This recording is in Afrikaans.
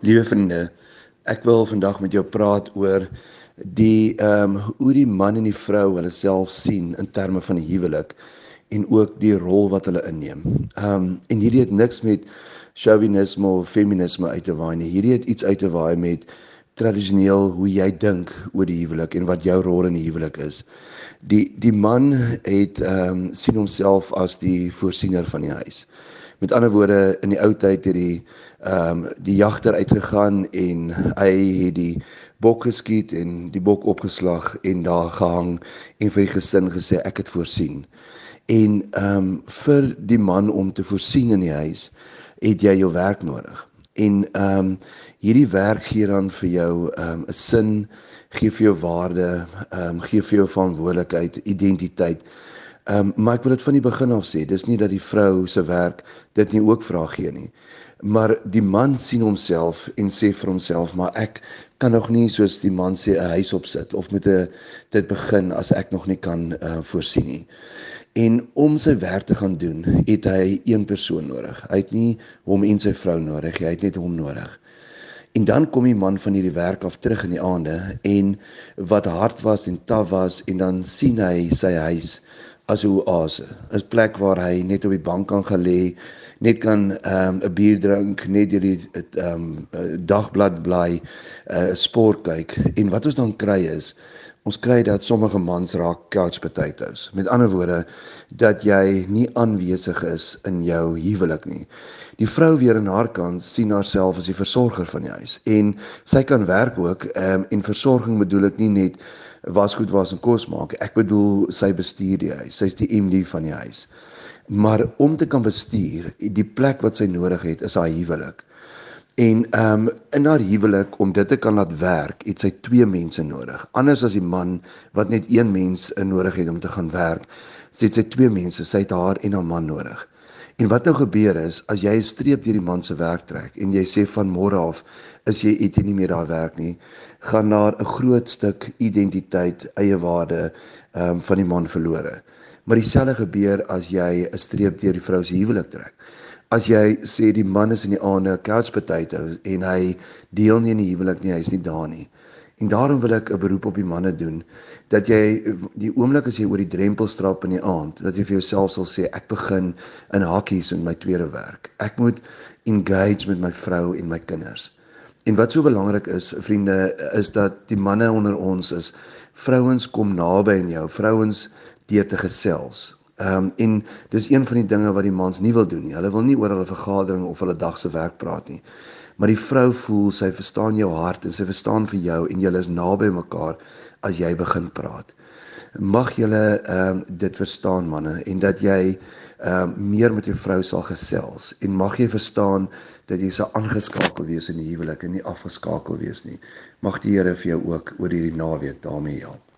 Liewe vriende, ek wil vandag met jou praat oor die ehm um, hoe die man en die vrou hulle self sien in terme van die huwelik en ook die rol wat hulle inneem. Ehm um, en hierdie het niks met chauvinisme of feminisme uit te waai nie. Hierdie het iets uit te waai met tradisioneel hoe jy dink oor die huwelik en wat jou rol in die huwelik is. Die die man het ehm um, sien homself as die voorsiener van die huis. Met ander woorde in die ou tyd het die ehm um, die jagter uitgegaan en hy het die bok geskiet en die bok opgeslag en daar gehang en vir die gesin gesê ek het voorsien. En ehm um, vir die man om te voorsien in die huis het jy jou werk nodig. En ehm um, hierdie werk gee dan vir jou ehm um, 'n sin, gee vir jou waarde, ehm um, gee vir jou verantwoordelikheid, identiteit. Ehm um, maar ek wil dit van die begin af sê, dis nie dat die vrou se werk dit nie ook vra gee nie. Maar die man sien homself en sê vir homself, maar ek kan nog nie soos die man sê 'n huis opsit of met 'n dit begin as ek nog nie kan uh, voorsien nie. En om sy werk te gaan doen, het hy een persoon nodig. Hy het nie hom en sy vrou nodig, hy het net hom nodig. En dan kom die man van hierdie werk af terug in die aande en wat hard was en taaf was en dan sien hy sy huis as 'n oase, 'n plek waar hy net op die bank kan gaan lê, net kan ehm, 'n um, bier drink, net hierdie ehm um, dagblad 'n uh, sport kyk. En wat ons dan kry is Ons kry dat sommige mans raak couch potatoes. Met ander woorde dat jy nie aanwesig is in jou huwelik nie. Die vrou weer aan haar kant sien haarself as die versorger van die huis en sy kan werk ook um, en versorging bedoel ek nie net was goed was en kos maak. Ek bedoel sy bestuur die huis. Sy's die MD van die huis. Maar om te kan bestuur, die plek wat sy nodig het is haar huwelik. En ehm um, in haar huwelik om dit te kan laat werk, het sy twee mense nodig. Anders as die man wat net een mens nodig het om te gaan werk, het sy twee mense, sy het haar en haar man nodig. En wat nou gebeur is as jy 'n streep deur die man se werk trek en jy sê van môre af is jy iets nie meer daar werk nie, gaan daar 'n groot stuk identiteit, eie waarde ehm um, van die man verlore. Maar dieselfde gebeur as jy 'n streep deur die vrou se huwelik trek. As jy sê die man is in die aande couch potato en hy deel nie in die huwelik nie, hy's nie daar nie. En daarom wil ek 'n beroep op die manne doen dat jy die oomblik as jy oor die drempel stap in die aand, dat jy vir jouself sal sê ek begin in hakkies in my tweede werk. Ek moet engage met my vrou en my kinders. En wat so belangrik is, vriende, is dat die manne onder ons is vrouens kom naby aan jou, vrouens deur te gesels. Ehm um, en dis een van die dinge wat die mans nie wil doen nie. Hulle wil nie oor hulle vergadering of hulle dag se werk praat nie maar die vrou voel sy verstaan jou hart en sy verstaan vir jou en julle is naby mekaar as jy begin praat. Mag julle ehm um, dit verstaan manne en dat jy ehm um, meer met jou vrou sal gesels en mag jy verstaan dat jy sal aangeskakel wees in die huwelik en nie afgeskakel wees nie. Mag die Here vir jou ook oor hierdie naweek daarmee help.